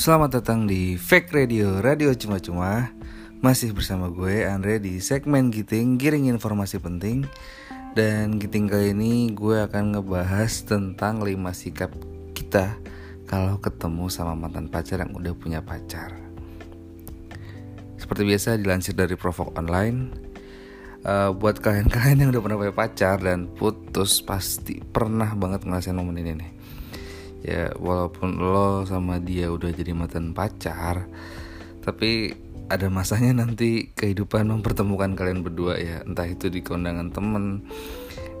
Selamat datang di Fake Radio, radio cuma-cuma. Masih bersama gue Andre di segmen Giting, giring informasi penting. Dan Giting kali ini gue akan ngebahas tentang 5 sikap kita Kalau ketemu sama mantan pacar yang udah punya pacar. Seperti biasa dilansir dari Provok Online. Uh, Buat kalian-kalian yang udah pernah punya pacar dan putus Pasti pernah banget ngerasain momen ini nih ya walaupun lo sama dia udah jadi mantan pacar tapi ada masanya nanti kehidupan mempertemukan kalian berdua ya. Entah itu di kondangan temen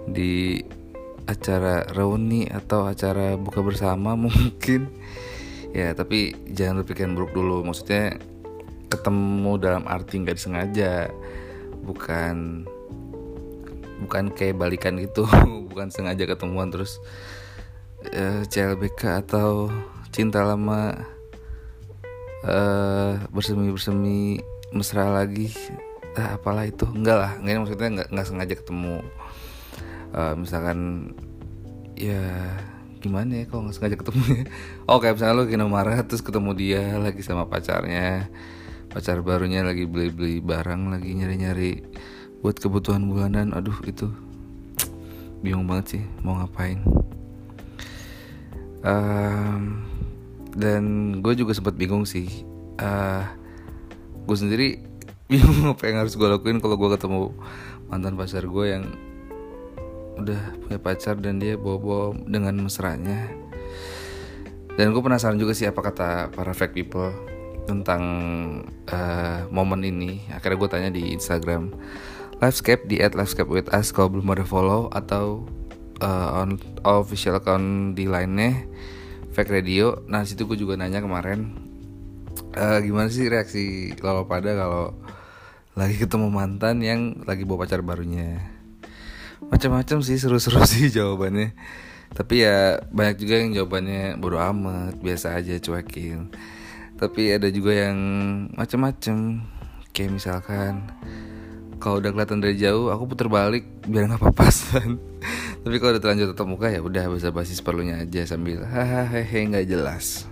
di acara reuni atau acara buka bersama mungkin. Ya tapi jangan berpikiran buruk dulu. Maksudnya ketemu dalam arti nggak disengaja. Bukan bukan kayak balikan gitu. Bukan sengaja ketemuan terus uh, eh, CLBK atau cinta lama uh, bersemi bersemi mesra lagi uh, apalah itu. Enggak lah enggak maksudnya enggak enggak sengaja ketemu. Uh, misalkan ya gimana ya kalau nggak sengaja ketemu ya? Oh kayak misalnya lo kena marah terus ketemu dia lagi sama pacarnya pacar barunya lagi beli beli barang lagi nyari nyari buat kebutuhan bulanan aduh itu bingung banget sih mau ngapain um, dan gue juga sempat bingung sih. Uh, gue sendiri bingung apa yang harus gue lakuin kalau gue ketemu mantan pacar gue yang udah punya pacar dan dia bawa-bawa dengan mesranya. Dan gue penasaran juga sih apa kata para fake people tentang uh, momen ini. Akhirnya gue tanya di Instagram Livescape di at Livescape with us kalau belum ada follow atau uh, on official account di lainnya fake radio. Nah situ gue juga nanya kemarin uh, gimana sih reaksi kalau pada kalau lagi ketemu mantan yang lagi bawa pacar barunya? Macam-macam sih seru-seru sih jawabannya. Tapi ya banyak juga yang jawabannya bodo amat biasa aja cuekin. Tapi ada juga yang macam-macam kayak misalkan kalau udah kelihatan dari jauh aku putar balik biar nggak papasan tapi kalau udah terlanjur tetap muka ya udah bahasa basis perlunya aja sambil hahaha nggak jelas.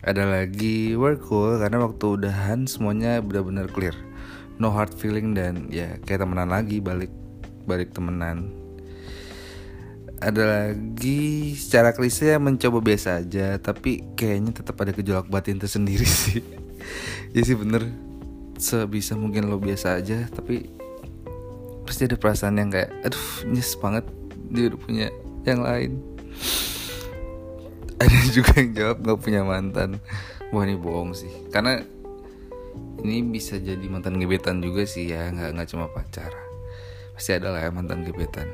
Ada lagi work cool karena waktu udahan semuanya benar-benar clear. No hard feeling dan ya kayak temenan lagi balik balik temenan. Ada lagi secara klise mencoba biasa aja tapi kayaknya tetap ada gejolak batin tersendiri sih. Ya sih bener. Sebisa mungkin lo biasa aja tapi pasti ada perasaan yang kayak aduh nyes banget dia udah punya yang lain. Ada juga yang jawab nggak punya mantan. Wah ini bohong sih. Karena ini bisa jadi mantan gebetan juga sih ya nggak nggak cuma pacar. Pasti ada lah ya mantan gebetan.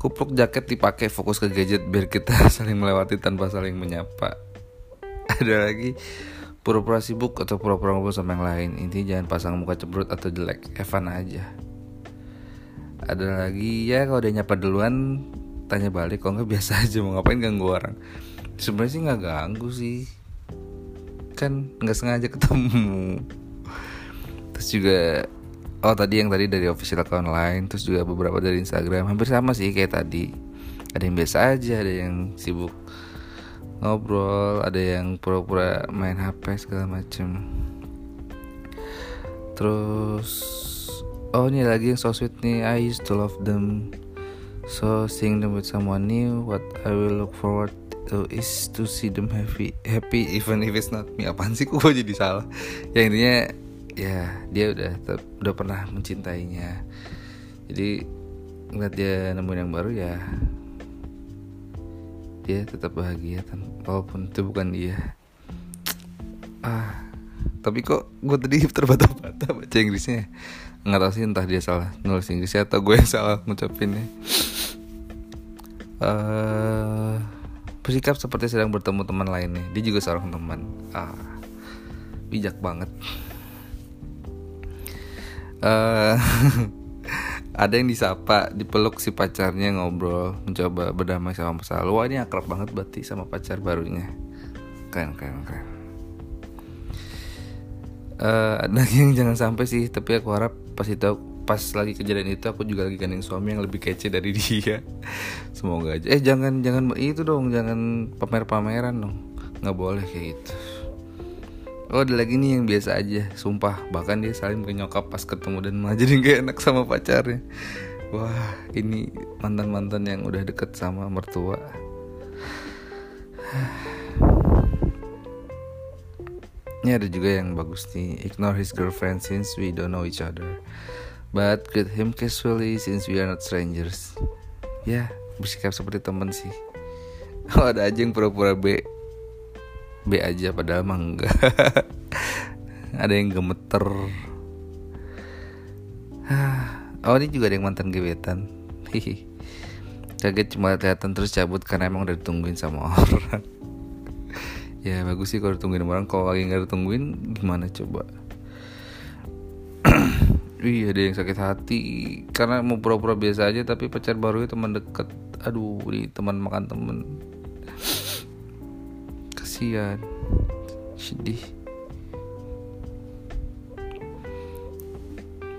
Kupluk jaket dipakai fokus ke gadget biar kita saling melewati tanpa saling menyapa. Ada lagi pura-pura sibuk atau pura-pura ngobrol sama yang lain. Intinya jangan pasang muka cemberut atau jelek. Evan aja. Ada lagi ya kalau udah nyapa duluan tanya balik. Kok nggak biasa aja. Mau ngapain ganggu orang? Sebenarnya sih nggak ganggu sih. Kan nggak sengaja ketemu. Terus juga oh tadi yang tadi dari official account lain terus juga beberapa dari Instagram. Hampir sama sih kayak tadi. Ada yang biasa aja ada yang sibuk ngobrol ada yang pura-pura main HP segala macem. Terus oh ini lagi yang so sweet nih. I used to love them. So seeing them with someone new what I will look forward to is to see them happy happy even if it's not me. Apaan sih? Kok jadi salah? Ya intinya ya dia udah udah pernah mencintainya. Jadi ngeliat dia nemuin yang baru ya dia tetap bahagia walaupun itu bukan dia. Ah tapi kok gue tadi terbata-bata baca Inggrisnya nggak tahu sih entah dia salah nulis Inggrisnya atau gue yang salah ngucapinnya. Uh, bersikap seperti sedang bertemu teman lainnya. Dia juga seorang teman. Ah bijak banget. Uh, ada yang disapa dipeluk si pacarnya ngobrol mencoba berdamai sama masa lalu. Ini akrab banget berarti sama pacar barunya. Keren keren keren. Uh, ada yang jangan sampai sih tapi aku harap pas itu pas lagi kejadian itu aku juga lagi gandeng suami yang lebih kece dari dia. Semoga aja. Eh jangan jangan itu dong jangan pamer pameran dong. Nggak boleh kayak gitu Oh ada lagi nih yang biasa aja Sumpah. Bahkan dia saling ke nyokap pas ketemu Dan malah jadi gak enak sama pacarnya. Wah ini mantan-mantan yang udah deket sama mertua. Ini ada juga yang bagus nih. Ignore his girlfriend since we don't know each other. But greet him casually since we are not strangers. Ya bersikap seperti temen sih. Oh ada aja yang pura-pura B B aja padahal mah enggak. Ada yang gemeter. Oh ini juga ada yang mantan gebetan. Kaget cuma kelihatan terus cabut karena emang udah ditungguin sama orang. Ya bagus sih kalau ditungguin orang. Kalau lagi nggak ditungguin gimana coba? Wih ada yang sakit hati. Karena mau pura-pura biasa aja tapi pacar barunya teman deket. Aduh di teman makan temen kasihan sedih.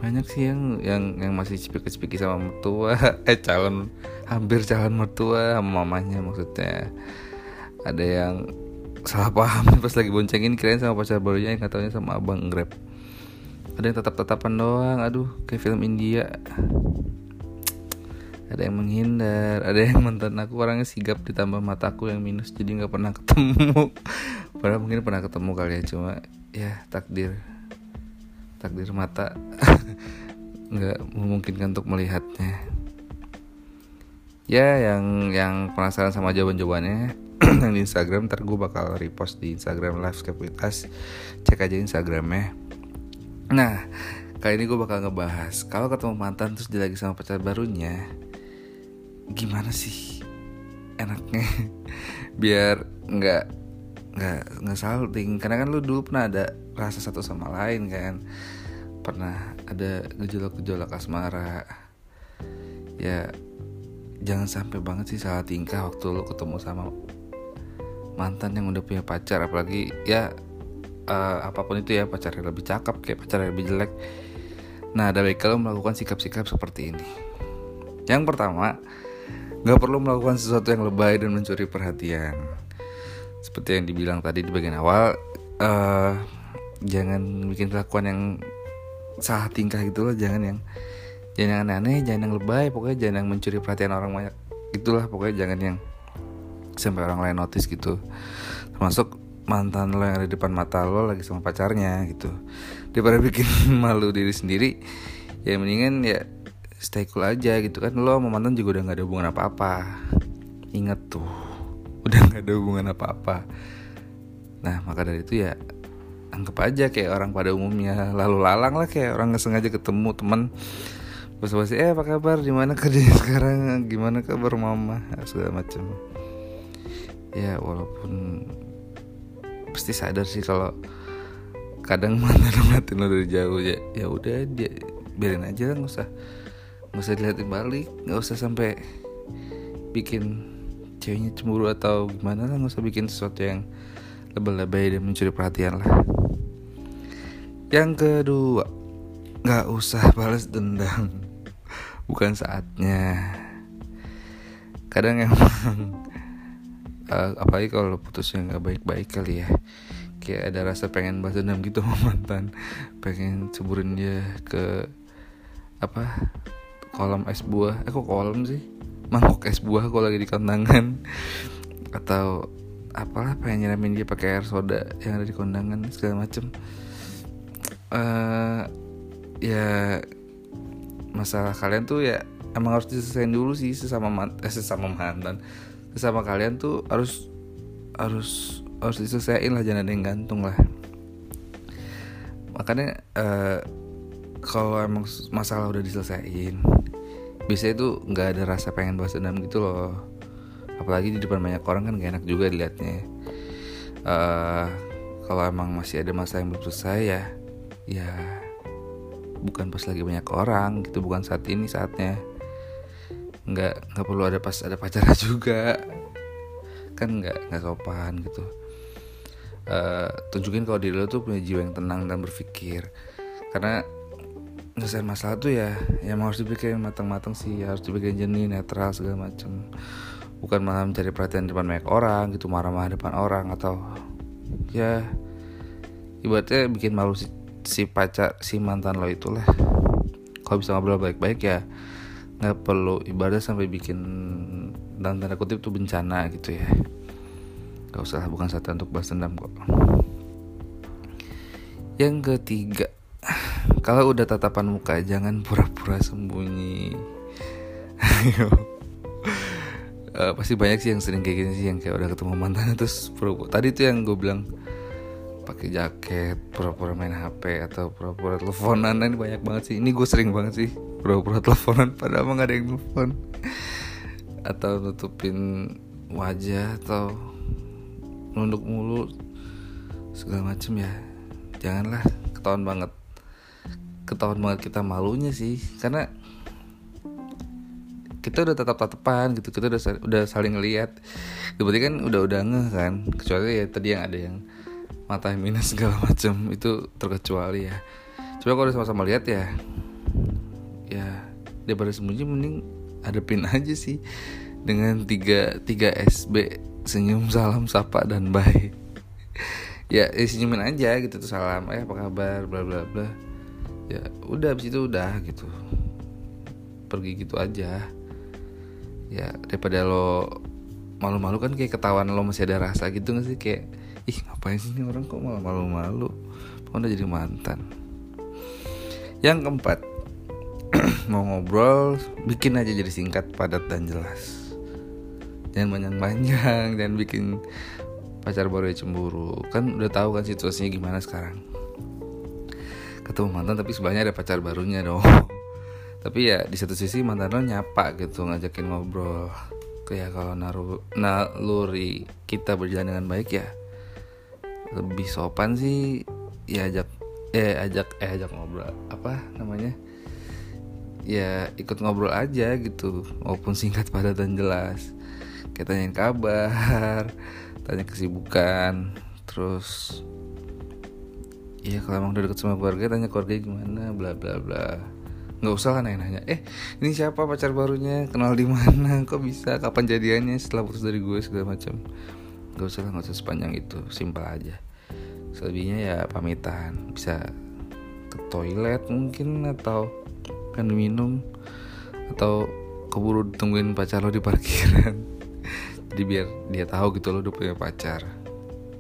Banyak sih yang yang yang masih cipiki-cipiki sama mertua. Eh calon hampir calon mertua sama mamanya maksudnya. Ada yang salah paham pas lagi boncengin kirain sama pacar barunya yang katanya sama abang grab ada yang tetap tetapan doang aduh kayak film India ada yang menghindar ada yang mantan aku orangnya sigap ditambah mataku yang minus jadi nggak pernah ketemu. Padahal mungkin pernah ketemu kali ya cuma ya takdir takdir mata nggak memungkinkan untuk melihatnya. Ya yang yang penasaran sama jawaban jawabannya yang di Instagram ntar gue bakal repost di Instagram live Us. Cek aja Instagramnya. Nah kali ini gue bakal ngebahas kalau ketemu mantan terus dia lagi sama pacar barunya gimana sih enaknya? Biar nggak nggak nggak salting. Karena kan lu dulu pernah ada rasa satu sama lain kan. Pernah ada gejolak-gejolak asmara. Ya jangan sampai banget sih salah tingkah waktu lu ketemu sama mantan yang udah punya pacar. Apalagi ya uh, apa pun itu ya pacarnya lebih cakep kayak pacarnya lebih jelek. Nah ada baik kalau melakukan sikap-sikap seperti ini. Yang pertama Gak perlu melakukan sesuatu yang lebay dan mencuri perhatian. Seperti yang dibilang tadi di bagian awal, uh, jangan bikin kelakuan yang salah tingkah gitu loh, jangan yang jangan yang aneh-aneh, jangan yang lebay, pokoknya jangan yang mencuri perhatian orang banyak. Itulah pokoknya jangan yang sampai orang lain notice gitu. Termasuk mantan lo yang ada di depan mata lo lagi sama pacarnya gitu. Daripada bikin malu diri sendiri, ya mendingan ya stay cool aja gitu kan. Lo sama mantan juga udah gak ada hubungan apa-apa. Inget tuh udah gak ada hubungan apa-apa. Nah maka dari itu ya anggap aja kayak orang pada umumnya. Lalu lalang lah kayak orang nggak sengaja ketemu teman basa-basi eh apa kabar? Gimana kerjanya sekarang? Gimana kabar mama? Segala macam ya walaupun pasti sadar sih kalau kadang mantan ngeliatin lo dari jauh ya ya udah dia biarin aja lah nggak usah nggak usah dilihatin balik nggak usah sampai bikin ceweknya cemburu atau gimana lah nggak usah bikin sesuatu yang lebay-lebay dan mencuri perhatian lah. Yang kedua nggak usah balas dendam. Bukan saatnya. Kadang emang uh, apalagi kalau putusnya nggak baik-baik kali ya. Kayak ada rasa pengen balas dendam gitu sama mantan. Pengen ceburin dia ke apa kolam es buah. Eh kok kolam sih? Mangkok es buah kalau lagi di kondangan. Atau apalah pengen nyiramin dia pakai air soda yang ada di kondangan segala macem. Uh, ya masalah kalian tuh ya emang harus diselesaikan dulu sih sesama man eh, sesama mantan. Sesama kalian tuh harus harus harus diselesaikan lah jangan ada yang gantung lah. Makanya uh, kalau emang masalah udah diselesaikan bisa itu nggak ada rasa pengen balas dendam gitu loh. Apalagi di depan banyak orang kan gak enak juga dilihatnya. Uh, kalau emang masih ada masa yang belum selesai ya ya bukan pas lagi banyak orang gitu bukan saat ini saatnya. Nggak nggak perlu ada pas ada pacarnya juga. Kan nggak nggak sopan gitu. Uh, tunjukin kalau diri lo tuh punya jiwa yang tenang dan berpikir. Karena nyelesain masalah tuh ya yang harus dipikirin matang-matang sih harus dipikirin jernih netral segala macam bukan malah mencari perhatian depan banyak orang gitu marah-marah depan orang atau ya ibaratnya bikin malu si, si pacar si mantan lo itulah kalau bisa ngobrol baik-baik ya nggak perlu ibadah sampai bikin dan tanda kutip tuh bencana gitu ya. Gak usah bukan satu untuk balas dendam kok. Yang ketiga Kalau udah tatapan muka jangan pura-pura sembunyi. Ayo uh, Pasti banyak sih yang sering kayak gini sih Yang kayak udah ketemu mantan terus pura-pura. Tadi tuh yang gue bilang pakai jaket pura-pura main HP atau pura-pura teleponan. Ini banyak banget sih. Ini gue sering banget sih pura-pura teleponan padahal emang gak ada yang telepon atau nutupin wajah atau nunduk mulu segala macem ya. Janganlah ketahuan banget ketahuan banget kita malunya sih. Karena kita udah tetap tatapan gitu kita udah udah saling lihat berarti kan udah udah ngeh kan? Kecuali ya tadi yang ada yang mata minus segala macam itu terkecuali ya. Coba kalau sama-sama lihat ya ya daripada sembunyi mending adepin aja sih dengan tiga tiga SB senyum salam sapa dan bye. Ya, ya senyumin aja gitu tuh salam eh apa kabar? Bla bla bla ya udah abis itu udah gitu. Pergi gitu aja. Ya daripada lo malu-malu kan kayak ketahuan lo masih ada rasa gitu gak sih? Kayak ih ngapain sih ini orang kok malu malu-malu? Udah jadi mantan? Yang keempat mau ngobrol bikin aja jadi singkat padat dan jelas. Jangan panjang-panjang dan bikin pacar baru cemburu. Kan udah tahu kan situasinya gimana sekarang ketemu mantan tapi sebenarnya ada pacar barunya dong. Tapi ya di satu sisi mantan lo nyapa gitu ngajakin ngobrol. Kayak kalau naruh naluri kita berjalan dengan baik ya lebih sopan sih. Ya ajak eh ajak eh ajak ngobrol apa namanya? Ya ikut ngobrol aja gitu walaupun singkat padat dan jelas. Kayak tanyain kabar tanya kesibukan terus Iya kalau emang udah deket sama keluarga tanya keluarga gimana bla bla bla. Nggak usah kan nanya-nanya. Eh ini siapa pacar barunya? Kenal di mana? Kok bisa? Kapan jadiannya? Setelah putus dari gue segala macam. Nggak usah nggak usah sepanjang itu. Simpel aja. Selebihnya ya pamitan. Bisa ke toilet mungkin atau kan minum atau keburu tungguin pacar lo di parkiran. Jadi biar dia tahu gitu lo udah punya pacar.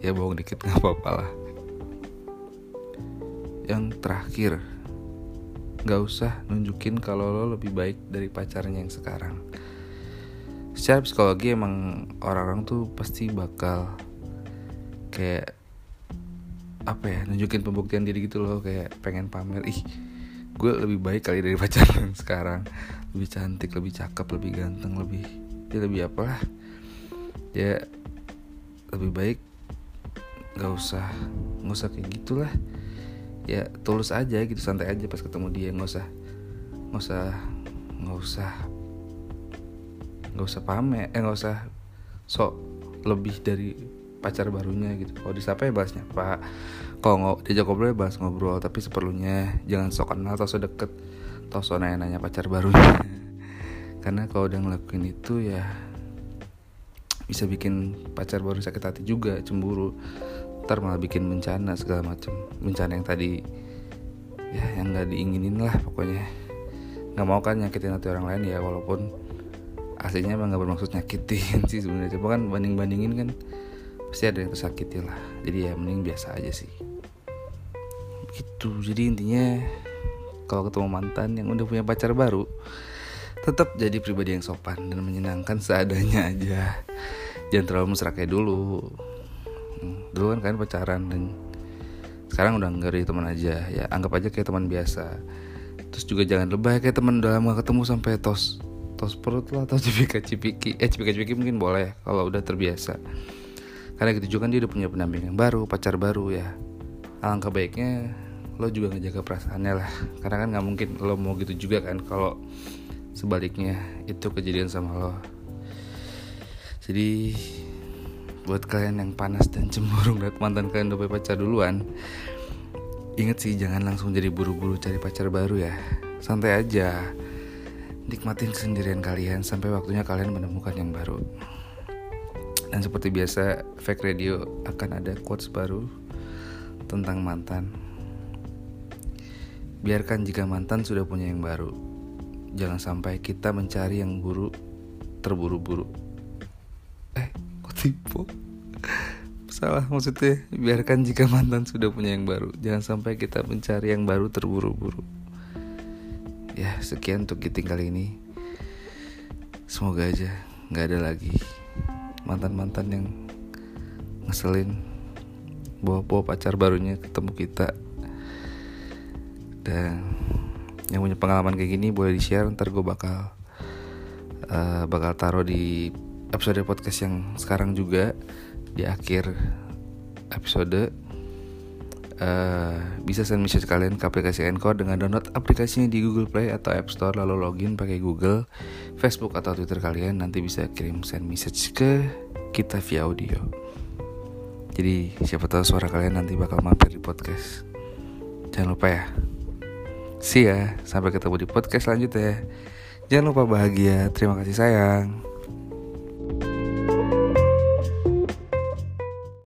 Ya bohong dikit nggak apa-apa lah yang terakhir nggak usah nunjukin kalau lo lebih baik dari pacarnya yang sekarang. Secara psikologi emang orang-orang tuh pasti bakal kayak apa ya nunjukin pembuktian diri gitu loh kayak pengen pamer ih gue lebih baik kali dari pacar yang sekarang. Lebih cantik lebih cakep lebih ganteng lebih dia lebih apa ya lebih baik nggak usah nggak usah kayak gitulah ya tulus aja gitu santai aja pas ketemu dia. Nggak usah nggak usah nggak usah nggak usah pamer eh nggak usah sok lebih dari pacar barunya gitu. Kalau disapa ya bahasnya pak kalau nggak diajak ngobrol ya bahas ngobrol tapi seperlunya jangan sok kenal atau sok deket atau sok nanya nanya pacar barunya. Karena kalau udah ngelakuin itu ya bisa bikin pacar baru sakit hati juga cemburu ntar malah bikin bencana segala macam bencana yang tadi ya yang nggak diinginin lah pokoknya. Nggak mau kan nyakitin hati orang lain ya walaupun aslinya emang nggak bermaksud nyakitin sih sebenarnya. Cuma kan banding bandingin kan pasti ada yang tersakiti lah. Jadi ya mending biasa aja sih. Gitu. Jadi intinya kalau ketemu mantan yang udah punya pacar baru tetap jadi pribadi yang sopan dan menyenangkan seadanya aja. Jangan terlalu mesra kayak dulu dulu kan kalian pacaran dan sekarang udah nggak teman aja. Ya anggap aja kayak teman biasa. Terus juga jangan lebay kayak teman udah lama ketemu sampai tos tos perut lah atau cipika cipiki eh cipika cipiki mungkin boleh kalau udah terbiasa. Karena gitu juga kan dia udah punya pendamping yang baru pacar baru ya. Alangkah baiknya lo juga ngejaga perasaannya lah. Karena kan nggak mungkin lo mau gitu juga kan kalau sebaliknya itu kejadian sama lo. Jadi buat kalian yang panas dan cemburu lihat mantan kalian udah pacar duluan inget sih jangan langsung jadi buru-buru cari pacar baru ya santai aja nikmatin kesendirian kalian sampai waktunya kalian menemukan yang baru Dan seperti biasa, Fake Radio akan ada quotes baru tentang mantan. Biarkan jika mantan sudah punya yang baru. Jangan sampai kita mencari yang buruk terburu-buru. Tipu? Salah maksudnya, biarkan jika mantan sudah punya yang baru. Jangan sampai kita mencari yang baru terburu-buru. Ya, sekian untuk giting kali ini. Semoga aja nggak ada lagi mantan-mantan yang ngeselin bawa-bawa pacar barunya ketemu kita dan yang punya pengalaman kayak gini boleh di share ntar gue bakal uh, bakal taruh di episode podcast yang sekarang juga di akhir episode uh, bisa send message kalian ke aplikasi Encore dengan download aplikasinya di Google Play atau App Store lalu login pakai Google, Facebook atau Twitter kalian nanti bisa kirim send message ke kita via audio. Jadi siapa tahu suara kalian nanti bakal mampir di podcast. Jangan lupa ya. See ya, sampai ketemu di podcast selanjutnya. Jangan lupa bahagia. Terima kasih sayang.